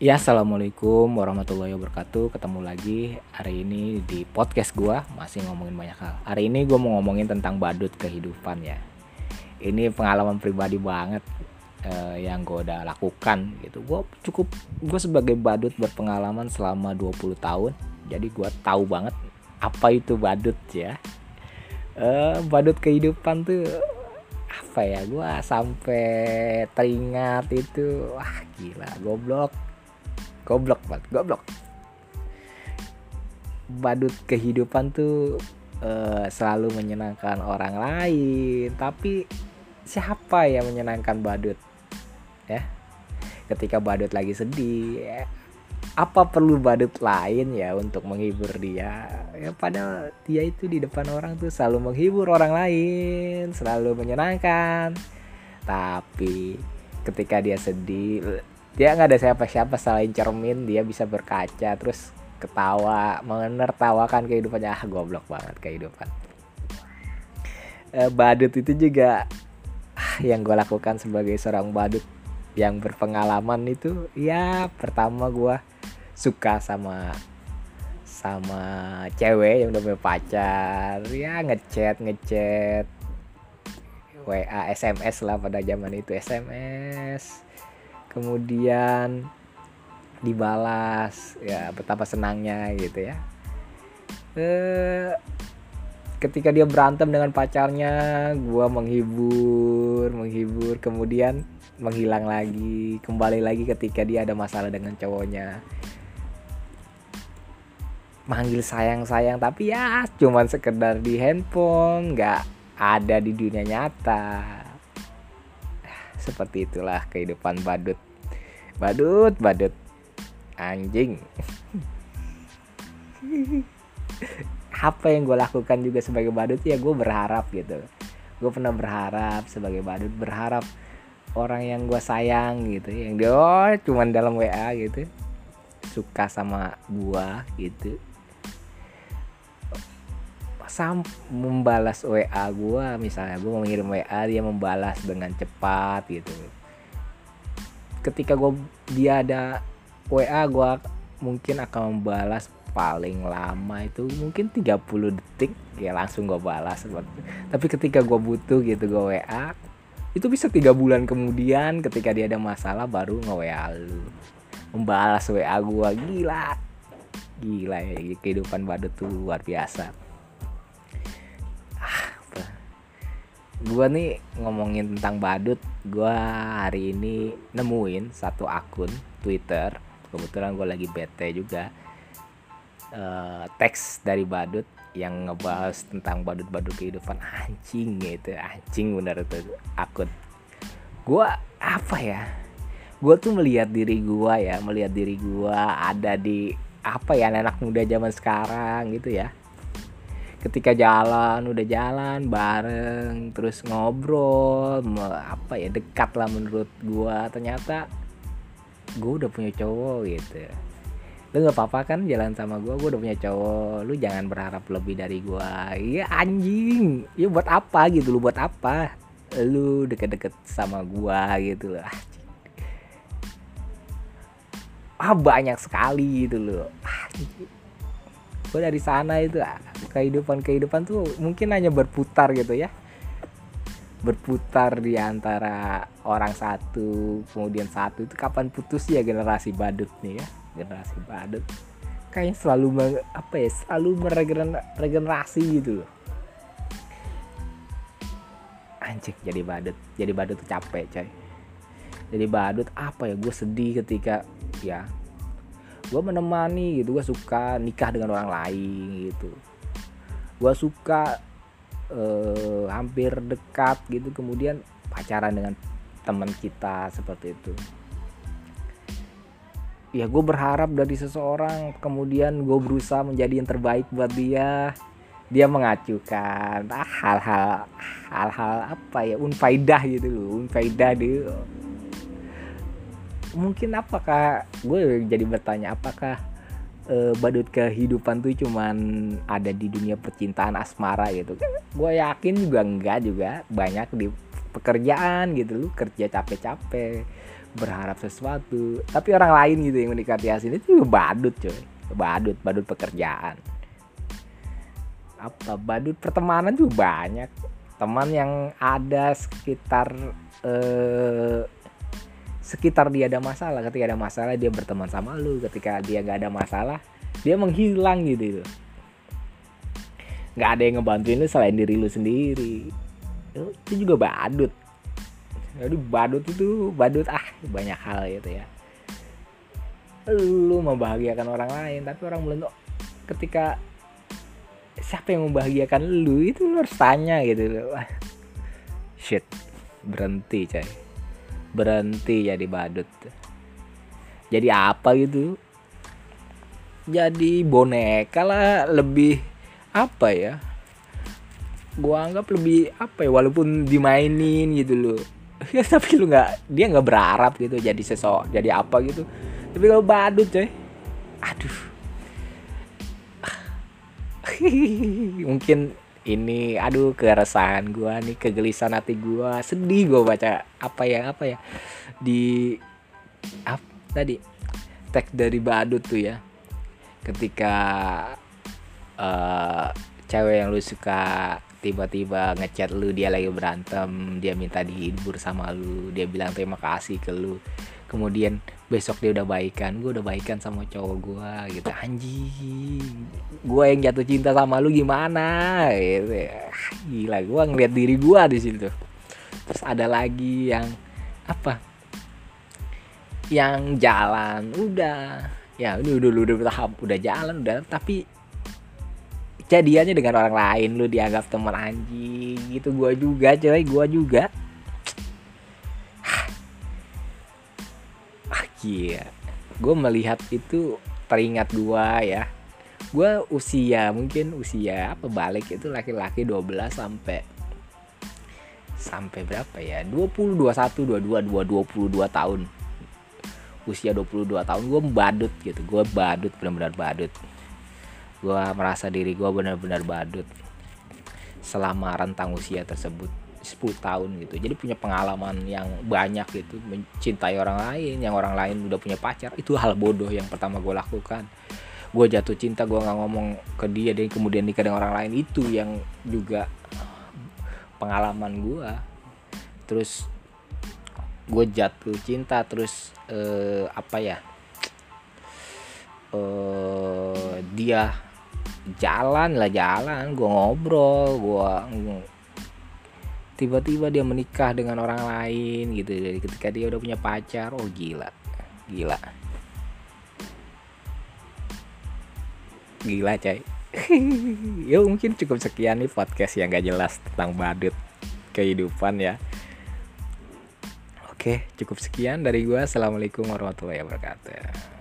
Ya, assalamualaikum warahmatullahi wabarakatuh. Ketemu lagi hari ini di podcast gua masih ngomongin banyak hal. Hari ini gua mau ngomongin tentang badut kehidupan ya. Ini pengalaman pribadi banget eh, yang gue udah lakukan gitu. Gue cukup gue sebagai badut berpengalaman selama 20 tahun. Jadi gua tahu banget apa itu badut ya. Eh, badut kehidupan tuh apa ya gua sampai teringat itu wah gila goblok goblok banget goblok. Badut kehidupan tuh eh, selalu menyenangkan orang lain. Tapi siapa yang menyenangkan badut? Ya? Ketika badut lagi sedih ya, apa perlu badut lain ya untuk menghibur dia? Ya padahal dia itu di depan orang tuh selalu menghibur orang lain selalu menyenangkan. Tapi ketika dia sedih dia nggak ada siapa-siapa selain cermin dia bisa berkaca terus ketawa menertawakan kehidupannya. Ah goblok banget kehidupan. Eh, badut itu juga ah, yang gue lakukan sebagai seorang badut yang berpengalaman itu ya pertama gue suka sama sama cewek yang udah punya pacar. Ya ngechat ngechat WA SMS lah pada zaman itu SMS kemudian dibalas ya betapa senangnya gitu ya. Eh ketika dia berantem dengan pacarnya gua menghibur menghibur kemudian menghilang lagi kembali lagi ketika dia ada masalah dengan cowoknya. Manggil sayang sayang tapi ya cuman sekedar di handphone nggak ada di dunia nyata seperti itulah kehidupan badut. Badut badut. Anjing. Apa yang gue lakukan juga sebagai badut ya gue berharap gitu. Gue pernah berharap sebagai badut berharap orang yang gue sayang gitu yang dia oh, cuman dalam WA gitu suka sama gua gitu sam membalas WA gua. Misalnya gua mau ngirim WA dia membalas dengan cepat gitu. Ketika gua dia ada WA gua mungkin akan membalas paling lama itu mungkin 30 detik. Ya langsung gue balas. Tapi ketika gue butuh gitu gue WA itu bisa tiga bulan kemudian ketika dia ada masalah baru nge WA lu. Membalas WA gue gila. Gila ya kehidupan badut tuh luar biasa gue nih ngomongin tentang badut. Gue hari ini nemuin satu akun Twitter. Kebetulan gue lagi bete juga. Eh, teks dari badut yang ngebahas tentang badut-badut kehidupan. Anjing gitu anjing bener tuh akun. Gua apa ya? Gua tuh melihat diri gua ya melihat diri gua ada di apa ya anak muda zaman sekarang gitu ya ketika jalan udah jalan bareng terus ngobrol apa ya dekat lah menurut gua. Ternyata gua udah punya cowok gitu. Lu nggak apa-apa kan jalan sama gua gua udah punya cowok. Lu jangan berharap lebih dari gua. Iya anjing. Ya buat apa gitu lu? Buat apa? Lu deket-deket sama gua gitu anjing. ah banyak sekali gitu loh. Anjing. Gua dari sana itu ah, kehidupan kehidupan tuh mungkin hanya berputar gitu ya. Berputar di antara orang satu kemudian satu itu kapan putus ya generasi badut nih ya generasi badut. Kayaknya selalu apa ya selalu meregenerasi gitu loh. Anjing jadi badut jadi badut capek coy. Jadi badut apa ya gue sedih ketika ya gue menemani gitu gue suka nikah dengan orang lain gitu. Gue suka eh, hampir dekat gitu kemudian pacaran dengan teman kita seperti itu. Ya gue berharap dari seseorang kemudian gue berusaha menjadi yang terbaik buat dia. Dia mengacukan ah, hal-hal hal-hal apa ya unfaidah gitu loh unfaidah dia mungkin apakah gue jadi bertanya apakah eh, badut kehidupan tuh cuman ada di dunia percintaan asmara gitu? Gue yakin juga enggak juga. Banyak di pekerjaan gitu. Lu kerja capek-capek berharap sesuatu. Tapi orang lain gitu yang mendekati Asin itu badut coy badut badut pekerjaan. Apa badut pertemanan juga banyak. Teman yang ada sekitar eh, sekitar dia ada masalah ketika ada masalah dia berteman sama lu ketika dia nggak ada masalah dia menghilang gitu nggak ada yang ngebantuin lu selain diri lu sendiri. Itu juga badut. Jadi badut itu badut ah banyak hal gitu ya. Lu membahagiakan orang lain tapi orang belum ketika siapa yang membahagiakan lu itu lu harus tanya gitu. Loh shit berhenti coy berhenti jadi badut. Jadi apa gitu? Jadi boneka lah lebih apa ya? Gua anggap lebih apa ya walaupun dimainin gitu loh. Ya tapi lu nggak dia nggak berharap gitu jadi sesok jadi apa gitu. Tapi kalau badut coy. Aduh. Mungkin ini aduh keresahan gua nih kegelisahan hati gua. Sedih gua baca apa ya apa ya di apa tadi teks dari badut tuh ya. Ketika uh, cewek yang lu suka tiba-tiba ngechat lu dia lagi berantem dia minta dihibur sama lu dia bilang terima kasih ke lu. Kemudian besok dia udah baikan gue udah baikan sama cowok gue gitu. Anjing gue yang jatuh cinta sama lu gimana? Gitu gila gue ngeliat diri gue di situ. Terus ada lagi yang apa? Yang jalan udah. Ya udah udah udah udah udah jalan udah. Tapi jadiannya dengan orang lain lu dianggap teman anjing gitu. Gue juga coy gue juga Iya, gue melihat itu teringat gue ya. Gue usia mungkin usia apa balik itu laki-laki 12 sampai sampai berapa ya? 20 21 22 22 22 tahun. Usia 22 tahun gue badut gitu. Gue badut benar-benar badut. Gue merasa diri gue benar-benar badut selama rentang usia tersebut 10 tahun gitu. Jadi punya pengalaman yang banyak gitu mencintai orang lain yang orang lain udah punya pacar itu hal bodoh yang pertama gue lakukan. Gue jatuh cinta gue nggak ngomong ke dia dan kemudian nikah dengan orang lain itu yang juga pengalaman gue terus gue jatuh cinta terus eh, apa ya eh, dia jalan lah jalan gue ngobrol gue tiba-tiba dia menikah dengan orang lain gitu. Jadi ketika dia udah punya pacar oh gila. Gila. Gila coy. Ya mungkin cukup sekian nih podcast yang gak jelas tentang badut kehidupan ya. Oke cukup sekian dari gua. Assalamualaikum warahmatullahi wabarakatuh